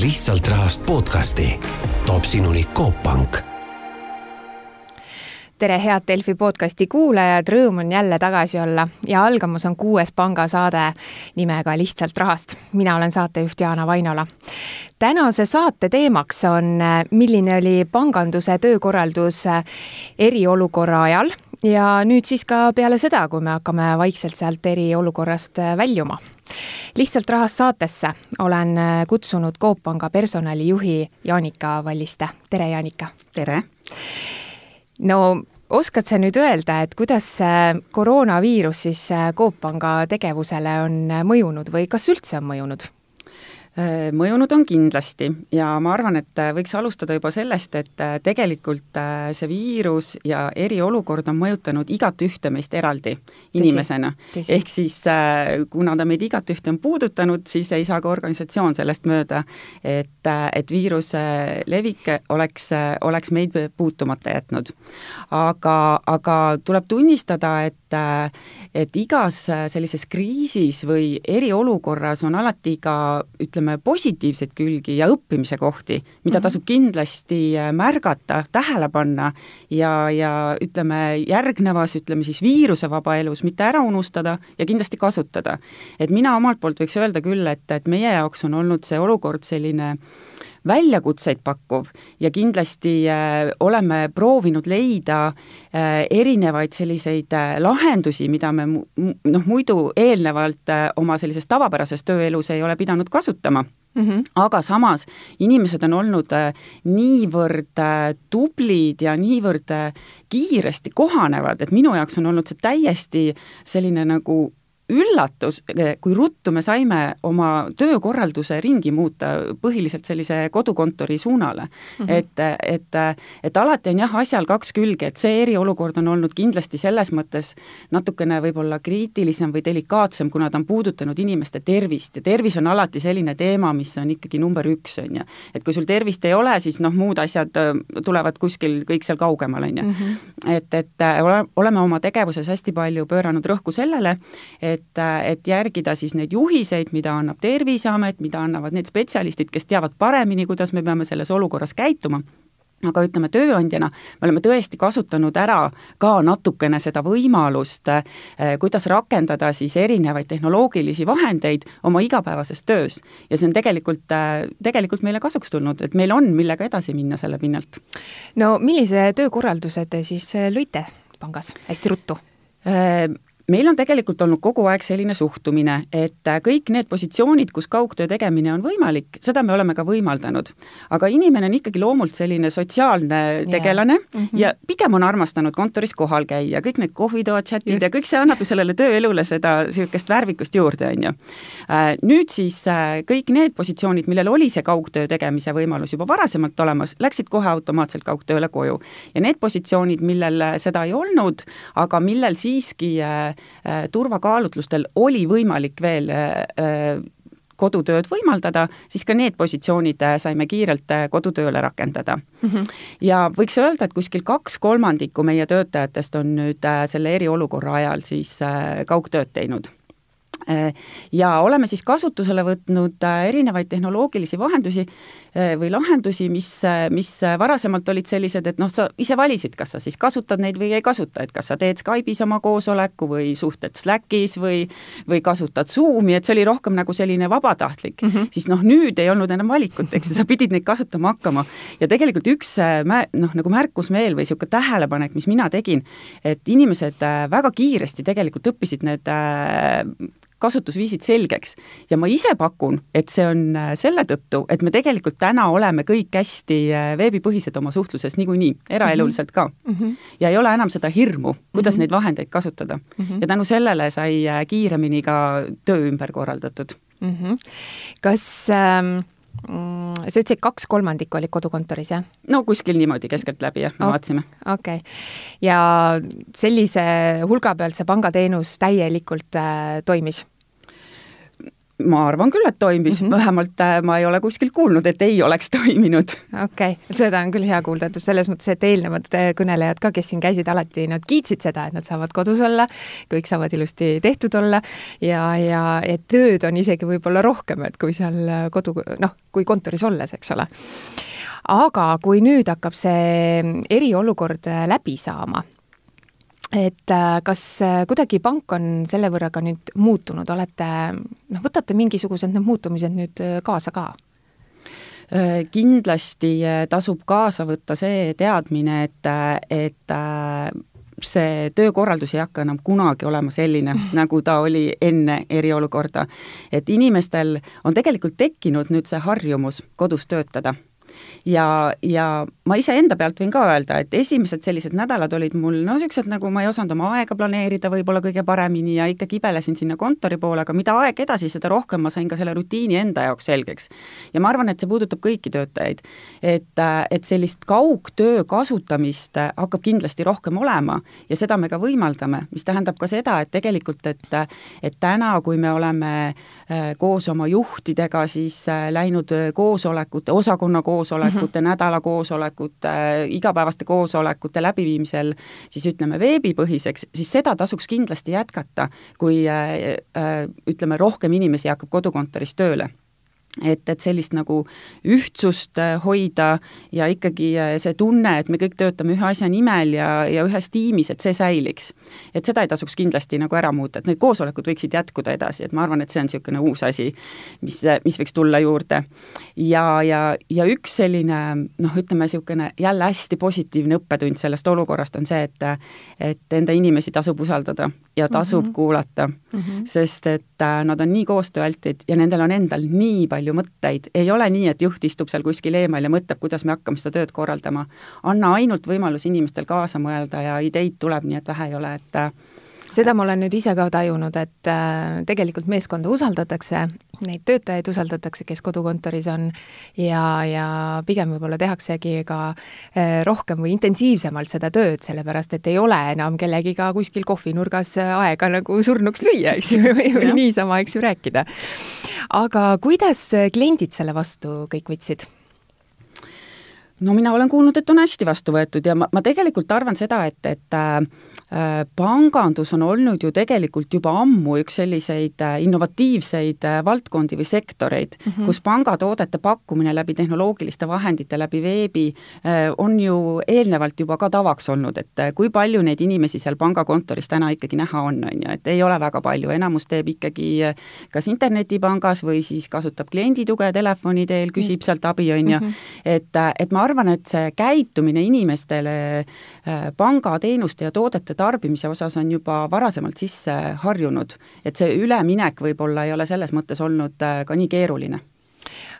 lihtsalt rahast podcasti toob sinuni Coop Pank tere, head Delfi podcasti kuulajad, rõõm on jälle tagasi olla ja algamas on kuues pangasaade nimega Lihtsalt rahast. mina olen saatejuht Jaana Vainola. tänase saate teemaks on, milline oli panganduse töökorraldus eriolukorra ajal ja nüüd siis ka peale seda, kui me hakkame vaikselt sealt eriolukorrast väljuma lihtsalt rahast saatesse olen kutsunud Coop Panga personalijuhi Jaanika Valliste. tere, Jaanika! tere! no oskad sa nüüd öelda, et kuidas see koroonaviirus siis Coop Panga tegevusele on mõjunud või kas üldse on mõjunud? Äh, mõjunud on kindlasti ja ma arvan, et äh, võiks alustada juba sellest, et äh, tegelikult see viirus ja eriolukord on mõjutanud igat ühte meist eraldi inimesena. ehk siis kuna ta meid igat ühte on puudutanud, siis ei saa ka organisatsioon sellest mööda, et, et viiruse levik oleks, oleks meid puutumata jätnud. aga, aga tuleb tunnistada, et et igas sellises kriisis või eriolukorras on alati ka ütleme, positiivseid külgi ja õppimise kohti, mida mhm. tasub kindlasti äh, märgata, tähele panna ja, ja ütleme, järgnevas, ütleme siis viirusevaba elus mitte ära unustada ja kindlasti kasutada. et mina omalt poolt võiks öelda küll, et, et meie jaoks on olnud see olukord selline väljakutseid pakkuv ja kindlasti äh, oleme proovinud leida äh, erinevaid selliseid äh, lahendusi, mida me noh, muidu eelnevalt oma sellises tavapärases tööelus ei ole pidanud kasutama Mm -hmm. aga samas inimesed on olnud niivõrd tublid ja niivõrd kiiresti kohanevad, et minu jaoks on olnud see täiesti selline nagu üllatus, kui ruttu me saime oma töökorralduse ringi muuta põhiliselt sellise kodukontori suunale mm. -hmm. et, et, et alati on jah, asjal kaks külge, et see eriolukord on olnud kindlasti selles mõttes natukene võib-olla kriitilisem või delikaatsem, kuna ta on puudutanud inimeste tervist ja tervis on alati selline teema, mis on ikkagi number üks, on ju. et kui sul tervist ei ole, siis noh, muud asjad äh, tulevad kuskil kõik seal kaugemal, on ju. Mhm. et, et äh, ole, oleme oma tegevuses hästi palju pööranud rõhku sellele, et et, et järgida siis neid juhiseid, mida annab Terviseamet, mida annavad need spetsialistid, kes teavad paremini, kuidas me peame selles olukorras käituma aga ütleme, tööandjana me oleme tõesti kasutanud ära ka natukene seda võimalust, eh, kuidas rakendada siis erinevaid tehnoloogilisi vahendeid oma igapäevases töös. ja see on tegelikult, eh, tegelikult meile kasuks tulnud, et meil on, millega edasi minna selle pinnalt. no millise töökorralduse te siis lõite pangas, hästi ruttu? Meil on tegelikult olnud kogu aeg selline suhtumine, et kõik need positsioonid, kus kaugtöö tegemine on võimalik, seda me oleme ka võimaldanud. aga inimene on ikkagi loomult selline sotsiaalne tegelane yeah. mm -hmm. ja pigem on armastanud kontoris kohal käia, kõik need kohvitoad, chatid ja kõik see annab ju sellele tööelule seda niisugust värvikust juurde, on ju. Äh, nüüd siis äh, kõik need positsioonid, millel oli see kaugtöö tegemise võimalus juba varasemalt olemas, läksid kohe automaatselt kaugtööle koju. ja need positsioonid, millel seda ei olnud, aga millel siiski äh, Äh, turvakaalutlustel oli võimalik veel äh, kodutööd võimaldada, siis ka need positsioonid äh, saime kiirelt kodutööle rakendada mm. -hmm. ja võiks öelda, et kuskil kaks kolmandikku meie töötajatest on nüüd selle eriolukorra ajal siis kaugtööd teinud ja oleme siis kasutusele võtnud erinevaid tehnoloogilisi vahendusi, Äh, või lahendusi, mis, äh, mis varasemalt olid sellised, et noh, sa ise valisid, kas sa siis kasutad neid või ei kasuta, et kas sa teed Skype'is oma koosoleku või suhtled Slackis või või kasutad Zoomi, et see oli rohkem nagu selline vabatahtlik mm, -hmm. siis noh, nüüd ei olnud enam valikut, eks ju, sa pidid neid kasutama hakkama. ja tegelikult üks äh, mä-, noh, nagu märkusmeel või niisugune tähelepanek, mis mina tegin, et inimesed väga kiiresti tegelikult õppisid need kasutusviisid selgeks. ja ma ise pakun, et see on selle tõttu, et me tegelikult täna oleme kõik hästi äh, veebipõhised oma suhtluses niikuinii, eraeluliselt ka mm. -hmm. ja ei ole enam seda hirmu, kuidas mm -hmm. neid vahendeid kasutada mm. -hmm. ja tänu sellele sai äh, kiiremini ka töö ümber korraldatud mm. -hmm. kas ähm mm, sa ütlesid, kaks kolmandikku oli kodukontoris, jah? no kuskil niimoodi keskeltläbi, jah, me vaatasime. okei okay., ja sellise hulga pealt see pangateenus täielikult äh, toimis? Ma arvan küll, et toimis mm, -hmm. vähemalt äh, ma ei ole kuskilt kuulnud, et ei oleks toiminud. okei okay., seda on küll hea kuulda, et selles mõttes, et eelnevad äh, kõnelejad ka, kes siin käisid, alati nad kiitsid seda, et nad saavad kodus olla, kõik saavad ilusti tehtud olla ja, ja et tööd on isegi võib-olla rohkem, et kui seal äh, kodu, noh, kui kontoris olles, eks ole. aga kui nüüd hakkab see eriolukord läbi saama et äh, kas äh, kuidagi pank on selle võrra ka nüüd muutunud, olete noh, võtate mingisugused need muutumised nüüd äh, kaasa ka? kindlasti tasub kaasa võtta see teadmine, et, et see töökorraldus ei hakka enam kunagi olema selline, nagu ta oli enne eriolukorda. et inimestel on tegelikult tekkinud nüüd see harjumus kodus töötada ja, ja ma iseenda pealt võin ka öelda, et esimesed sellised nädalad olid mul no niisugused, nagu ma ei osanud oma aega planeerida võib-olla kõige paremini ja ikka kibelesin sinna kontori poole, aga mida aeg edasi, seda rohkem ma sain ka selle rutiini enda jaoks selgeks. ja ma arvan, et see puudutab kõiki töötajaid. et, et sellist kaugtöö kasutamist hakkab kindlasti rohkem olema ja seda me ka võimaldame, mis tähendab ka seda, et tegelikult, et et täna, kui me oleme äh, koos oma juhtidega siis äh, läinud koosolekute, osakonna koosolekute mm -hmm. nädala koosolekute, igapäevaste koosolekute läbiviimisel siis ütleme veebipõhiseks, siis seda tasuks kindlasti jätkata, kui äh, äh, ütleme, rohkem inimesi hakkab kodukontoris tööle et, et sellist nagu ühtsust äh, hoida ja ikkagi äh, see tunne, et me kõik töötame ühe asja nimel ja, ja ühes tiimis, et see säiliks. et seda ei tasuks kindlasti nagu ära muuta, et need koosolekud võiksid jätkuda edasi, et ma arvan, et see on niisugune uus asi, mis, mis võiks tulla juurde. ja, ja, ja üks selline noh, ütleme niisugune jälle hästi positiivne õppetund sellest olukorrast on see, et et enda inimesi tasub usaldada ja tasub mm -hmm. kuulata mm, -hmm. sest et äh, nad on nii koostööaltid ja nendel on endal nii palju palju mõtteid, ei ole nii, et juht istub seal kuskil eemal ja mõtleb, kuidas me hakkame seda tööd korraldama. anna ainult võimalus inimestel kaasa mõelda ja ideid tuleb, nii et vähe ei ole, et seda ma olen nüüd ise ka tajunud, et äh, tegelikult meeskonda usaldatakse, neid töötajaid usaldatakse, kes kodukontoris on ja, ja pigem võib-olla tehaksegi ka äh, rohkem või intensiivsemalt seda tööd, sellepärast et ei ole enam kellegiga kuskil kohvinurgas aega nagu surnuks lüüa, eks ju, või, või niisama, eks ju, rääkida. aga kuidas kliendid selle vastu kõik võtsid? No mina olen kuulnud, et on hästi vastu võetud ja ma, ma tegelikult arvan seda, et, et äh, pangandus on olnud ju tegelikult juba ammu üks selliseid äh, innovatiivseid äh, valdkondi või sektoreid mm, -hmm. kus pangatoodete pakkumine läbi tehnoloogiliste vahendite, läbi veebi äh, on ju eelnevalt juba ka tavaks olnud, et äh, kui palju neid inimesi seal pangakontoris täna ikkagi näha on, on ju, et ei ole väga palju, enamus teeb ikkagi äh, kas internetipangas või siis kasutab kliendituge telefoni teel, küsib Just. sealt abi, on ju, mhm. et, et ma arvan, arvan, et see käitumine inimestele äh, pangateenuste ja toodete tarbimise osas on juba varasemalt sisse harjunud. et see üleminek võib-olla ei ole selles mõttes olnud äh, ka nii keeruline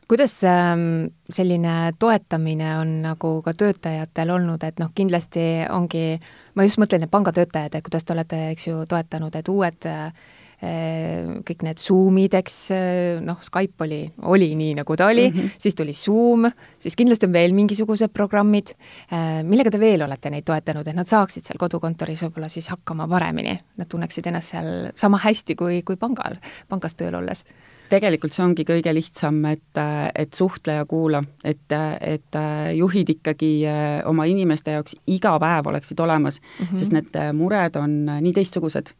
kuidas ähm, selline toetamine on nagu ka töötajatel olnud, et noh, kindlasti ongi, ma just mõtlen, et pangatöötajad, et kuidas te olete, eks ju, toetanud, et uued äh, kõik need Zoomid, eks, äh, noh, Skype oli, oli nii, nagu ta oli mm, -hmm. siis tuli Zoom, siis kindlasti on veel mingisugused programmid, äh, millega te veel olete neid toetanud, et nad saaksid seal kodukontoris võib-olla siis hakkama paremini, nad tunneksid ennast seal sama hästi kui, kui pangal, pangas tööl olles? tegelikult see ongi kõige lihtsam, et, et suhtle ja kuula, et, et juhid ikkagi oma inimeste jaoks iga päev oleksid olemas mm, -hmm. sest need mured on nii teistsugused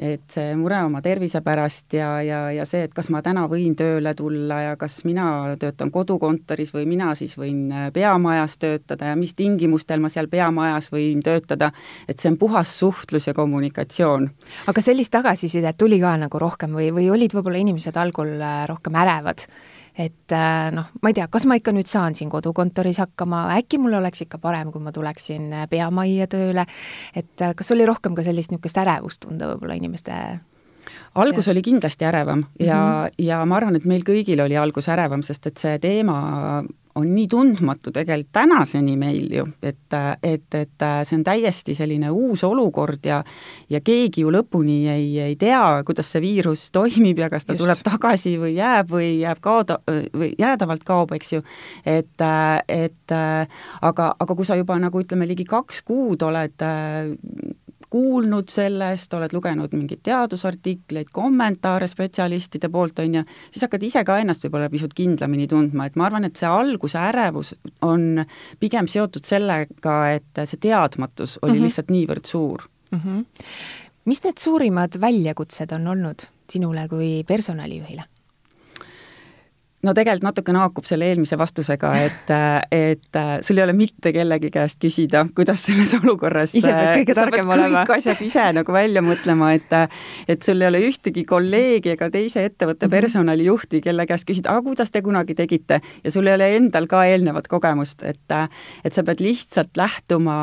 et see mure oma tervise pärast ja, ja, ja see, et kas ma täna võin tööle tulla ja kas mina töötan kodukontoris või mina siis võin äh, peamajas töötada ja mis tingimustel ma seal peamajas võin töötada, et see on puhas suhtlus ja kommunikatsioon. aga sellist tagasisidet tuli ka nagu rohkem või, või olid võib-olla inimesed algul äh, rohkem ärevad? Et äh, noh, ma ei tea, kas ma ikka nüüd saan siin kodukontoris hakkama, äkki mul oleks ikka parem, kui ma tuleksin äh, peamajja tööle, et äh, kas oli rohkem ka sellist niisugust ärevust tunda võib-olla inimeste algus ja. oli kindlasti ärevam ja mm, -hmm. ja ma arvan, et meil kõigil oli algus ärevam, sest et see teema on nii tundmatu tegelikult tänaseni meil ju, et, et, et see on täiesti selline uus olukord ja ja keegi ju lõpuni ei, ei tea, kuidas see viirus toimib ja kas ta Just. tuleb tagasi või jääb või jääb kaoda või jäädavalt kaob, eks ju. et, et aga, aga kui sa juba nagu ütleme, ligi kaks kuud oled kuulnud sellest, oled lugenud mingeid teadusartikleid, kommentaare spetsialistide poolt, on ju, siis hakkad ise ka ennast võib-olla pisut kindlamini tundma, et ma arvan, et see alguse ärevus on pigem seotud sellega, et see teadmatus oli mm -hmm. lihtsalt niivõrd suur mm. -hmm. mis need suurimad väljakutsed on olnud sinule kui personalijuhile? No tegelikult natukene haakub selle eelmise vastusega, et, et sul ei ole mitte kellegi käest küsida, kuidas selles olukorras ise pead kõige targem olema. kõik asjad ise nagu välja mõtlema, et et sul ei ole ühtegi kolleegi ega teise ettevõtte mhm. personalijuhti, kelle käest küsida, aga kuidas te kunagi tegite, ja sul ei ole endal ka eelnevat kogemust, et et sa pead lihtsalt lähtuma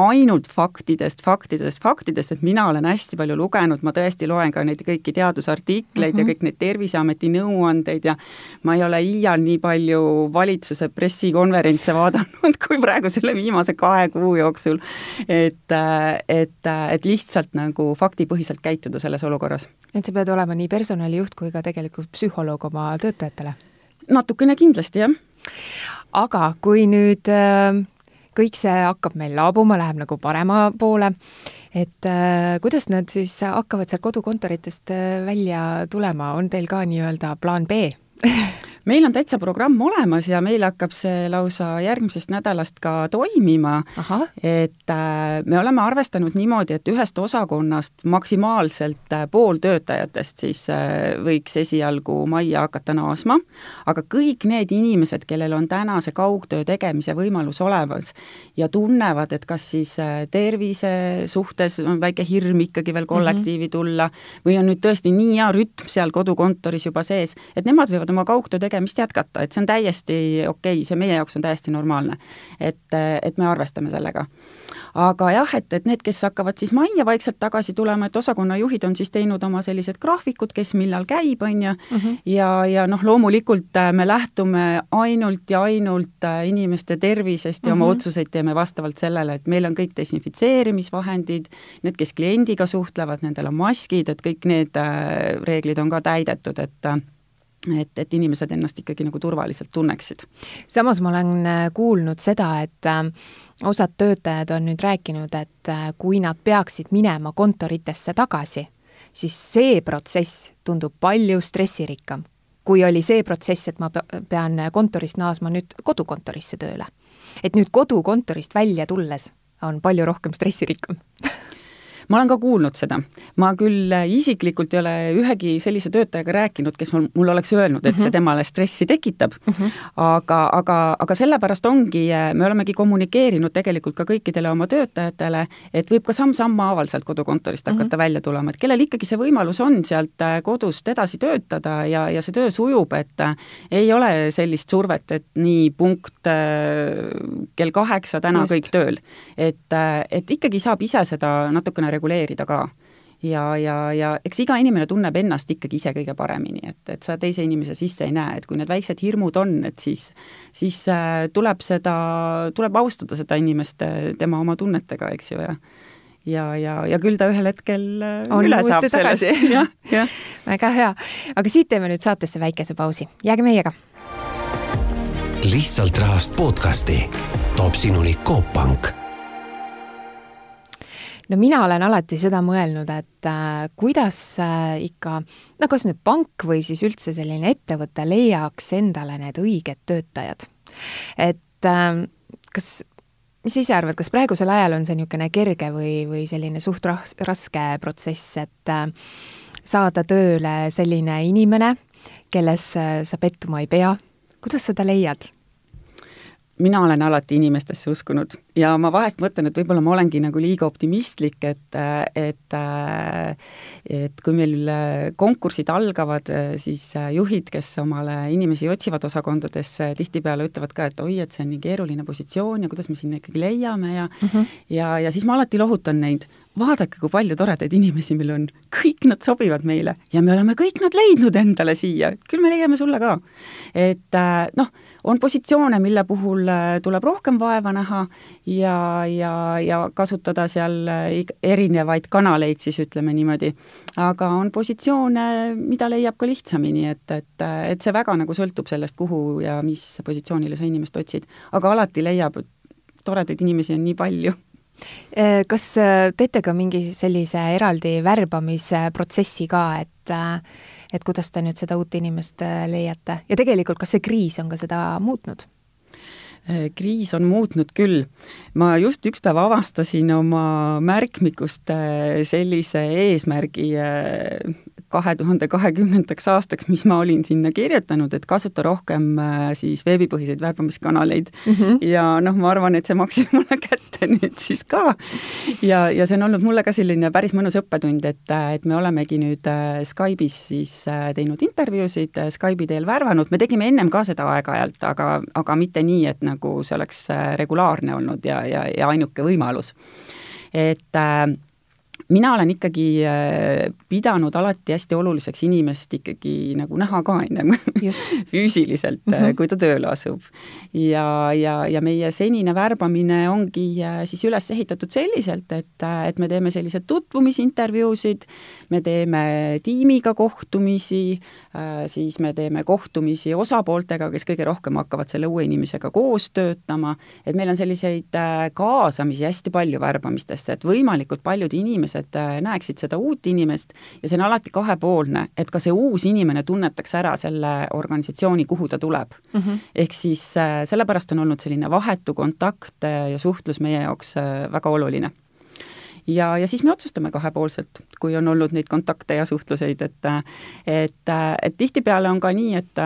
ainult faktidest, faktidest, faktidest, et mina olen hästi palju lugenud, ma tõesti loen ka neid kõiki teadusartikleid mm -hmm. ja mhm. kõik neid Terviseameti nõuandeid ja ma ma ei ole iial nii palju valitsuse pressikonverentse vaadanud kui praegu selle viimase kahe kuu jooksul. et, et, et lihtsalt nagu faktipõhiselt käituda selles olukorras. et sa pead olema nii personalijuht kui ka tegelikult psühholoog oma töötajatele? natukene kindlasti, jah. aga kui nüüd äh, kõik see hakkab meil laabuma, läheb nagu parema poole, et äh, kuidas nad siis hakkavad sealt kodukontoritest äh, välja tulema, on teil ka nii-öelda plaan B meil on täitsa programm olemas ja meil hakkab see lausa järgmisest nädalast ka toimima. et äh, me oleme arvestanud niimoodi, et ühest osakonnast maksimaalselt äh, pool töötajatest siis äh, võiks esialgu majja hakata naasma, aga kõik need inimesed, kellel on täna see kaugtöö tegemise võimalus olemas ja tunnevad, et kas siis tervise suhtes on väike hirm ikkagi veel kollektiivi tulla või on nüüd tõesti nii hea rütm seal kodukontoris juba sees, et nemad võivad oma kaugtöö tegemist jätkata, et see on täiesti okei okay,, see meie jaoks on täiesti normaalne. et, et me arvestame sellega. aga jah, et, et need, kes hakkavad siis majja vaikselt tagasi tulema, et osakonnajuhid on siis teinud oma sellised graafikud, kes millal käib, on ju, mhm. ja, ja noh, loomulikult äh, me lähtume ainult ja ainult äh, inimeste tervisest ja mm -hmm. oma mhm. otsuseid teeme vastavalt sellele, et meil on kõik desinfitseerimisvahendid, need, kes kliendiga suhtlevad, nendel on maskid, et kõik need äh, reeglid on ka täidetud, et et, et inimesed ennast ikkagi nagu turvaliselt tunneksid. samas ma olen äh, kuulnud seda, et äh, osad töötajad on nüüd rääkinud, et äh, kui nad peaksid minema kontoritesse tagasi, siis see protsess tundub palju stressirikkam, kui oli see protsess, et ma pean kontorist naasma nüüd kodukontorisse tööle. et nüüd kodukontorist välja tulles on palju rohkem stressirikkam ma olen ka kuulnud seda. ma küll isiklikult ei ole ühegi sellise töötajaga rääkinud, kes mul, mulle oleks öelnud, et see mhm. temale stressi tekitab mm, -hmm. aga, aga, aga sellepärast ongi, me olemegi kommunikeerinud tegelikult ka kõikidele oma töötajatele, et võib ka samm-sammu haaval sealt kodukontorist hakata mm -hmm. välja tulema, et kellel ikkagi see võimalus on sealt äh, kodust edasi töötada ja, ja see töö sujub, et äh, ei ole sellist survet, et nii punkt äh, kell kaheksa täna Just. kõik tööl. et, et ikkagi saab ise seda natukene reguleerida ka ja, ja, ja eks iga inimene tunneb ennast ikkagi ise kõige paremini, et, et sa teise inimese sisse ei näe, et kui need väiksed hirmud on, et siis, siis äh, tuleb seda, tuleb austada seda inimest tema oma tunnetega, eks ju, ja ja, ja, ja küll ta ühel hetkel äh, on üle saab sellest. jah, jah. väga hea. aga siit teeme nüüd saatesse väikese pausi, jääge meiega. lihtsalt rahast podcasti toob sinuni Coop Pank no mina olen alati seda mõelnud, et äh, kuidas äh, ikka, no kas nüüd pank või siis üldse selline ettevõte leiaks endale need õiged töötajad. et äh, kas, mis sa ise arvad, kas praegusel ajal on see niisugune kerge või, või selline suht ras-, raske protsess, et äh, saada tööle selline inimene, kelles äh, sa pettuma ei pea, kuidas sa ta leiad? Mina olen alati inimestesse uskunud ja ma vahest mõtlen, et võib-olla ma olengi nagu liiga optimistlik, et, et et kui meil konkursid algavad, siis juhid, kes omale inimesi otsivad osakondadesse, tihtipeale ütlevad ka, et oi, et see on nii keeruline positsioon ja kuidas me sinna ikkagi leiame ja mm -hmm. ja, ja siis ma alati lohutan neid, vaadake, kui palju toredaid inimesi meil on, kõik nad sobivad meile ja me oleme kõik nad leidnud endale siia, küll me leiame sulle ka. et äh, noh, on positsioone, mille puhul äh, tuleb rohkem vaeva näha ja, ja, ja kasutada seal äh, erinevaid kanaleid siis ütleme niimoodi, aga on positsioone, mida leiab ka lihtsamini, et, et, et see väga nagu sõltub sellest, kuhu ja mis positsioonile sa inimest otsid. aga alati leiab, toredaid inimesi on nii palju kas teete ka mingi sellise eraldi värbamisprotsessi ka, et et kuidas te nüüd seda uut inimest leiate ja tegelikult, kas see kriis on ka seda muutnud? kriis on muutnud küll. ma just üks päev avastasin oma märkmikust sellise eesmärgi kahe tuhande kahekümnendaks aastaks, mis ma olin sinna kirjutanud, et kasuta rohkem äh, siis veebipõhiseid värbamiskanaleid mm. -hmm. ja noh, ma arvan, et see maksis mulle kätte nüüd siis ka. ja, ja see on olnud mulle ka selline päris mõnus õppetund, et, äh, et me olemegi nüüd äh, Skype'is siis teinud intervjuusid, Skype'i teel värvanud, me tegime ennem ka seda aeg-ajalt, aga, aga mitte nii, et nagu see oleks regulaarne olnud ja, ja, ja ainuke võimalus. et äh, mina olen ikkagi äh, pidanud alati hästi oluliseks inimest ikkagi nagu näha ka ennem füüsiliselt mm, -hmm. kui ta tööle asub. ja, ja, ja meie senine värbamine ongi äh, siis üles ehitatud selliselt, et, et me teeme sellised tutvumisintervjuusid, me teeme tiimiga kohtumisi, siis me teeme kohtumisi osapooltega, kes kõige rohkem hakkavad selle uue inimesega koos töötama, et meil on selliseid kaasamisi hästi palju värbamistesse, et võimalikult paljud inimesed inimesed äh, näeksid seda uut inimest ja see on alati kahepoolne, et ka see uus inimene tunnetaks ära selle organisatsiooni, kuhu ta tuleb mm. -hmm. ehk siis äh, sellepärast on olnud selline vahetu kontakt äh, ja suhtlus meie jaoks väga oluline ja, ja siis me otsustame kahepoolselt, kui on olnud neid kontakte ja suhtluseid, et et, et tihtipeale on ka nii, et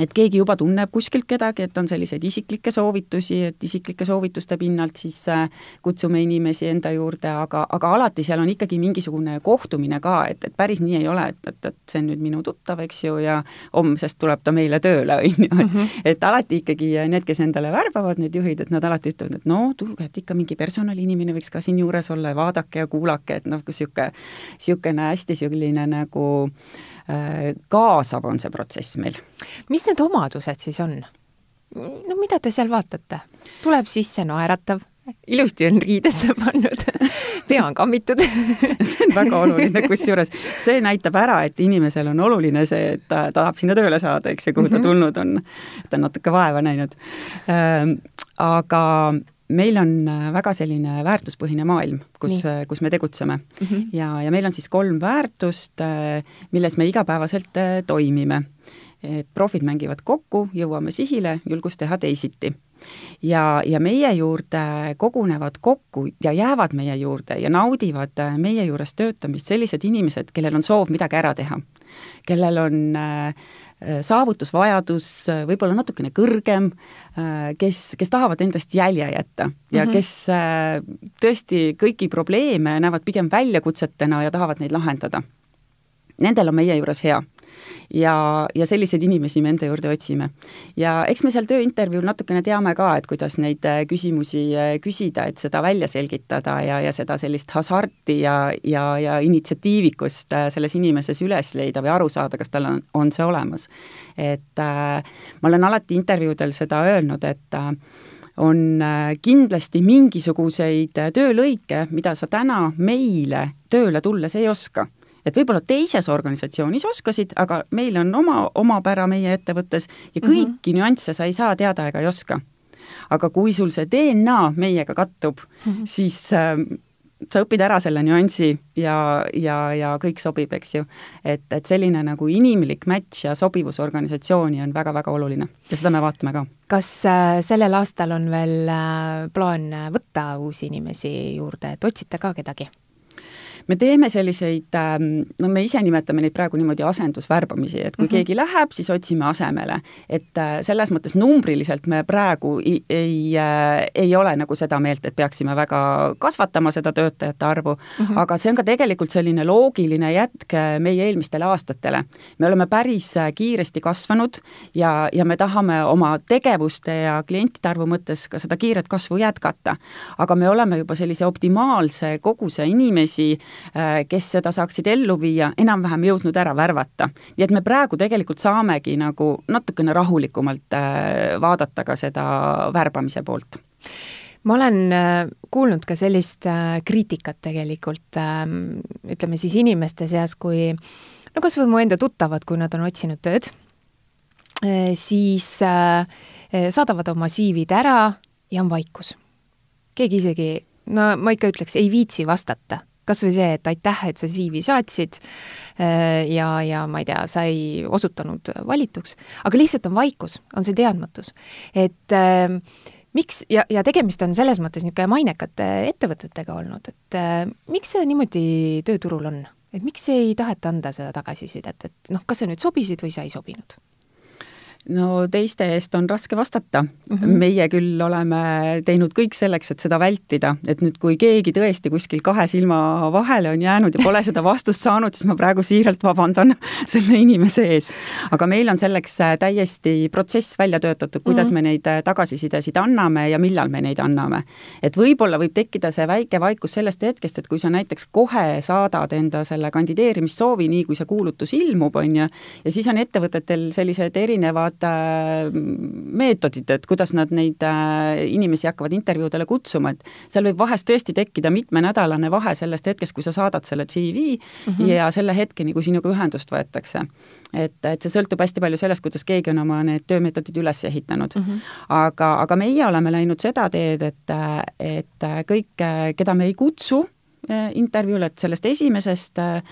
et keegi juba tunneb kuskilt kedagi, et on selliseid isiklikke soovitusi, et isiklike soovituste pinnalt siis äh, kutsume inimesi enda juurde, aga, aga alati seal on ikkagi mingisugune kohtumine ka, et, et päris nii ei ole, et, et, et see on nüüd minu tuttav, eks ju, ja homsest tuleb ta meile tööle, on ju, et -hmm. et alati ikkagi need, kes endale värbavad, need juhid, et nad alati ütlevad, et no tulge, et ikka mingi personaliinimene võiks ka siin juures olla ja vaadake ja kuulake, et noh, niisugune, niisugune hästi selline nagu äh, Äh, kaasav on see protsess meil. mis need omadused siis on? no mida te seal vaatate? tuleb sisse naeratav, ilusti on riidesse pannud pea on kammitud see on väga oluline, kusjuures see näitab ära, et inimesel on oluline see, et ta tahab sinna tööle saada, eks ju, kuhu ta mhm. tulnud on. ta on natuke vaeva näinud. Ähm, aga meil on äh, väga selline väärtuspõhine maailm, kus, äh, kus me tegutseme mm. -hmm. ja, ja meil on siis kolm väärtust, äh, milles me igapäevaselt toimime. et profid mängivad kokku, jõuame sihile, julgus teha teisiti. ja, ja meie juurde kogunevad kokku ja jäävad meie juurde ja naudivad meie juures töötamist sellised inimesed, kellel on soov midagi ära teha. kellel on äh, Äh, saavutusvajadus äh, võib-olla natukene kõrgem, äh, kes, kes tahavad endast jälje jätta ja mm -hmm. kes tõesti kõiki probleeme näevad pigem väljakutsetena ja tahavad neid lahendada. Nendel on meie juures hea ja, ja selliseid inimesi me enda juurde otsime. ja eks me seal tööintervjuul natukene teame ka, et kuidas neid äh, küsimusi äh, küsida, et seda välja selgitada ja, ja seda sellist hasarti ja, ja, ja initsiatiivikust äh, selles inimeses üles leida või aru saada, kas tal on, on see olemas. et äh, ma olen alati intervjuudel seda öelnud, et äh, on kindlasti mingisuguseid töölõike, mida sa täna meile tööle tulles ei oska et võib-olla teises organisatsioonis oskasid, aga meil on oma omapära meie ettevõttes ja mhm. kõiki mm -hmm. nüansse sa ei saa teada ega ei oska. aga kui sul see DNA meiega kattub mm, -hmm. siis äh, sa õpid ära selle nüansi ja, ja, ja kõik sobib, eks ju. et, et selline nagu inimlik match ja sobivus organisatsiooni on väga-väga oluline ja seda me vaatame ka. kas äh, sellel aastal on veel äh, plaan võtta uusi inimesi juurde, et otsite ka kedagi? Me teeme selliseid, ähm, no me ise nimetame neid praegu niimoodi asendusvärbamisi, et kui mm -hmm. keegi läheb, siis otsime asemele. et äh, selles mõttes numbriliselt me praegu ei, ei, äh, ei ole nagu seda meelt, et peaksime väga kasvatama seda töötajate arvu mm, -hmm. aga see on ka tegelikult selline loogiline jätk äh, meie eelmistele aastatele. me oleme päris kiiresti kasvanud ja, ja me tahame oma tegevuste ja klientide arvu mõttes ka seda kiiret kasvu jätkata. aga me oleme juba sellise optimaalse koguse inimesi kes seda saaksid ellu viia, enam-vähem jõudnud ära värvata. nii et me praegu tegelikult saamegi nagu natukene rahulikumalt äh, vaadata ka seda värbamise poolt ma olen äh, kuulnud ka sellist kriitikat tegelikult ähm, ütleme siis inimeste seas, kui no kas või mu enda tuttavad, kui nad on otsinud tööd, siis saadavad oma CV-d ära ja on vaikus. keegi isegi no ma ikka ütleks, ei viitsi vastata kas või see, et aitäh, et sa CV saatsid äh, ja, ja ma ei tea, sa ei osutunud valituks, aga lihtsalt on vaikus, on see teadmatus. et äh, miks, ja, ja tegemist on selles mõttes niisugune mainekate ettevõtetega olnud, et äh, miks see niimoodi tööturul on? et miks ei taheta anda seda tagasisidet, et noh, kas sa nüüd sobisid või sa ei sobinud? No teiste eest on raske vastata mm. -hmm. meie küll oleme teinud kõik selleks, et seda vältida, et nüüd, kui keegi tõesti kuskil kahe silma vahele on jäänud ja pole seda vastust saanud, siis ma praegu siiralt vabandan selle inimese ees. aga meil on selleks äh, täiesti protsess välja töötatud, kuidas mm -hmm. me neid äh, tagasisidesid anname ja millal me neid anname. et võib-olla võib tekkida see väike vaikus sellest hetkest, et kui sa näiteks kohe saadad enda selle kandideerimissoovi, nii kui see kuulutus ilmub, on ju, ja siis on ettevõtetel sellised erinevad erinevad äh, meetodid, et kuidas nad neid äh, inimesi hakkavad intervjuudele kutsuma, et seal võib vahest tõesti tekkida mitmenädalane vahe sellest hetkest, kui sa saadad selle CV mm -hmm. ja selle hetkeni, kui sinuga ühendust võetakse. et, et see sõltub hästi palju sellest, kuidas keegi on oma need töömeetodid üles ehitanud mm. -hmm. aga, aga meie oleme läinud seda teed, et, et kõik, keda me ei kutsu äh, intervjuule, et sellest esimesest Äh,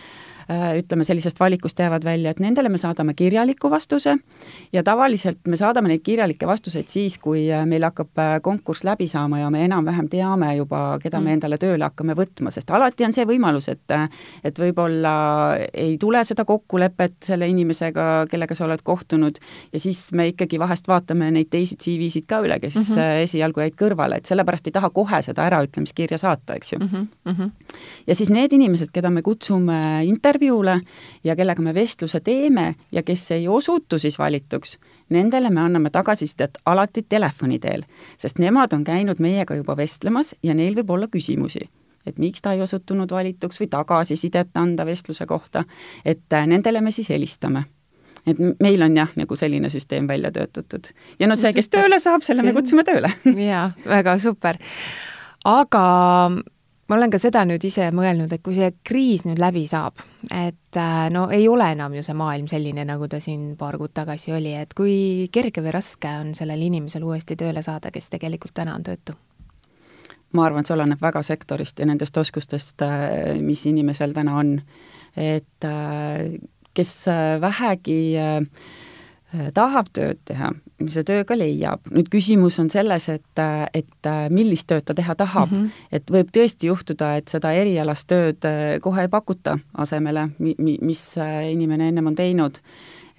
ütleme, sellisest valikust jäävad välja, et nendele me saadame kirjaliku vastuse ja tavaliselt me saadame neid kirjalikke vastuseid siis, kui äh, meil hakkab äh, konkurss läbi saama ja me enam-vähem teame juba, keda me mm. endale tööle hakkame võtma, sest alati on see võimalus, et et võib-olla ei tule seda kokkulepet selle inimesega, kellega sa oled kohtunud, ja siis me ikkagi vahest vaatame neid teisi CV-sid ka üle, kes mm -hmm. esialgu jäid kõrvale, et sellepärast ei taha kohe seda äraütlemiskirja saata, eks ju mm. -hmm. ja siis need inimesed, keda me kutsume intervjuule, intervjuule ja kellega me vestluse teeme ja kes ei osutu siis valituks, nendele me anname tagasisidet alati telefoni teel, sest nemad on käinud meiega juba vestlemas ja neil võib olla küsimusi et miks ta ei osutunud valituks või tagasisidet anda vestluse kohta, et äh, nendele me siis helistame et meil on jah, nagu selline süsteem välja töötatud. ja no see, kes tööle saab, selle see... me kutsume tööle. jaa, väga super. aga ma olen ka seda nüüd ise mõelnud, et kui see kriis nüüd läbi saab, et äh, no ei ole enam ju see maailm selline, nagu ta siin paar kuud tagasi oli, et kui kerge või raske on sellel inimesel uuesti tööle saada, kes tegelikult täna on töötu? ma arvan, et see oleneb väga sektorist ja nendest oskustest, äh, mis inimesel täna on. et äh, kes vähegi tahab tööd teha, see töö ka leiab. nüüd küsimus on selles, et, et millist tööd ta teha tahab mm. -hmm. et võib tõesti juhtuda, et seda erialast tööd kohe ei pakuta asemele, mi-, mis inimene ennem on teinud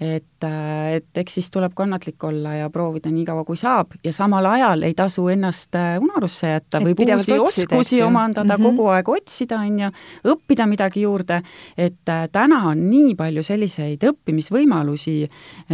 et, äh, et eks siis tuleb kannatlik olla ja proovida nii kaua, kui saab ja samal ajal ei tasu ennast äh, unarusse jätta, võib uusi otsida, oskusi omandada mm, -hmm. kogu aeg otsida, on ju, õppida midagi juurde, et äh, täna on nii palju selliseid õppimisvõimalusi,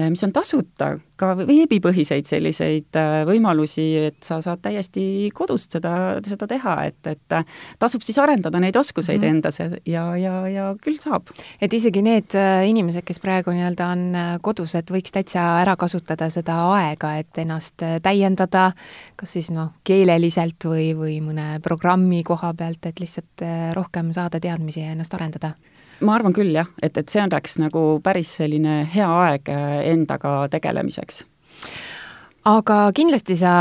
mis on tasuta, ka veebipõhiseid selliseid võimalusi, et sa saad täiesti kodust seda, seda teha, et, et tasub siis arendada neid oskuseid mm -hmm. endas ja, ja, ja küll saab. et isegi need inimesed, kes praegu nii-öelda on Äh, kodus, et võiks täitsa ära kasutada seda aega, et ennast äh, täiendada, kas siis noh, keeleliselt või, või mõne programmi koha pealt, et lihtsalt äh, rohkem saada teadmisi ja ennast arendada? Ma arvan küll jah, et, et see oleks nagu päris selline hea aeg endaga tegelemiseks aga kindlasti sa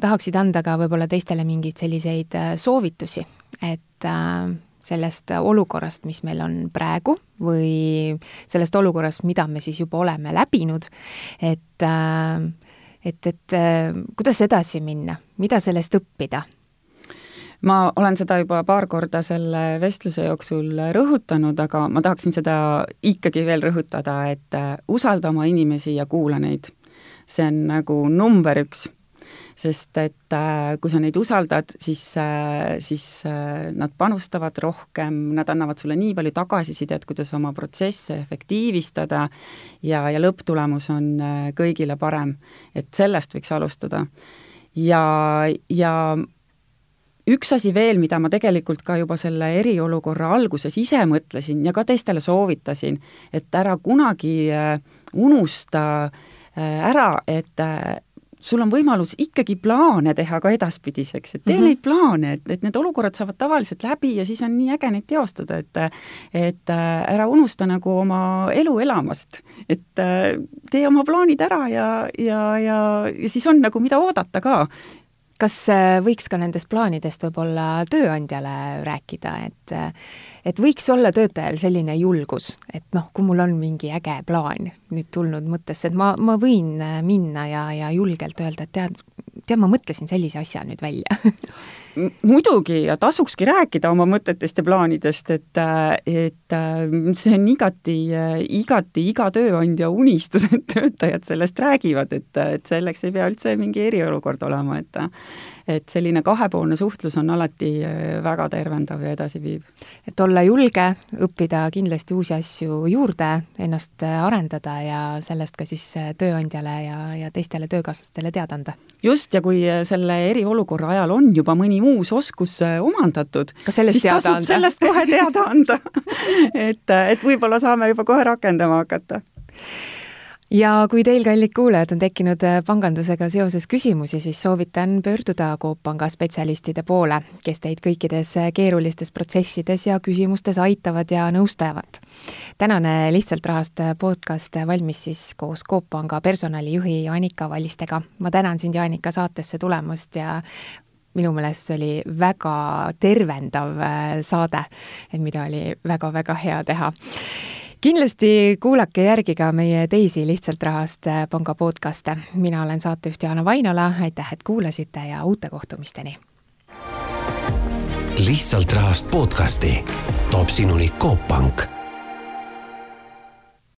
tahaksid anda ka võib-olla teistele mingeid selliseid soovitusi, et äh, sellest olukorrast, mis meil on praegu või sellest olukorrast, mida me siis juba oleme läbinud, et äh, et, et äh, kuidas edasi minna, mida sellest õppida? Ma olen seda juba paar korda selle vestluse jooksul rõhutanud, aga ma tahaksin seda ikkagi veel rõhutada, et äh, usalda oma inimesi ja kuula neid. see on nagu number üks sest et äh, kui sa neid usaldad, siis, äh, siis nad panustavad rohkem, nad annavad sulle nii palju tagasisidet, kuidas oma protsesse efektiivistada ja, ja lõpptulemus on kõigile parem. et sellest võiks alustada. ja, ja üks asi veel, mida ma tegelikult ka juba selle eriolukorra alguses ise mõtlesin ja ka teistele soovitasin, et ära kunagi unusta ära, et sul on võimalus ikkagi plaane teha ka edaspidiseks, et tee mm -hmm. neid plaane, et, et need olukorrad saavad tavaliselt läbi ja siis on nii äge neid teostada, et et äh, ära unusta nagu oma elu elamast. et äh, tee oma plaanid ära ja, ja, ja, ja siis on nagu, mida oodata ka kas äh, võiks ka nendest plaanidest võib-olla tööandjale rääkida, et et võiks olla töötajal selline julgus, et noh, kui mul on mingi äge plaan nüüd tulnud mõttesse, et ma, ma võin minna ja, ja julgelt öelda, et tead, tead, ma mõtlesin sellise asja nüüd välja muidugi ja tasukski rääkida oma mõtetest ja plaanidest, et, et see on igati, igati iga tööandja unistus, et töötajad sellest räägivad, et, et selleks ei pea üldse mingi eriolukord olema, et et selline kahepoolne suhtlus on alati äh, väga tervendav ja edasiviiv. et olla julge, õppida kindlasti uusi asju juurde, ennast äh, arendada ja sellest ka siis äh, tööandjale ja, ja teistele töökaaslastele teada anda. just, ja kui selle eriolukorra ajal on juba mõni uus oskus omandatud, siis tasub anda? sellest kohe teada anda et, et võib-olla saame juba kohe rakendama hakata ja kui teil, kallid kuulajad, on tekkinud äh, pangandusega seoses küsimusi, siis soovitan pöörduda Coop Panga spetsialistide poole, kes teid kõikides äh, keerulistes protsessides ja küsimustes aitavad ja nõustavad. tänane Lihtsalt rahast äh, podcast valmis siis koos Coop Panga personalijuhi Jaanika Vallistega. ma tänan sind, Jaanika, saatesse tulemast ja minu meelest see oli väga tervendav saade, mida oli väga-väga hea teha kindlasti kuulake järgi ka meie teisi Lihtsalt Rahast äh, panga podcast'e. mina olen saatejuht Jaana Vainola, aitäh, et kuulasite ja uute kohtumisteni! lihtsalt rahast podcasti toob sinuni Coop Pank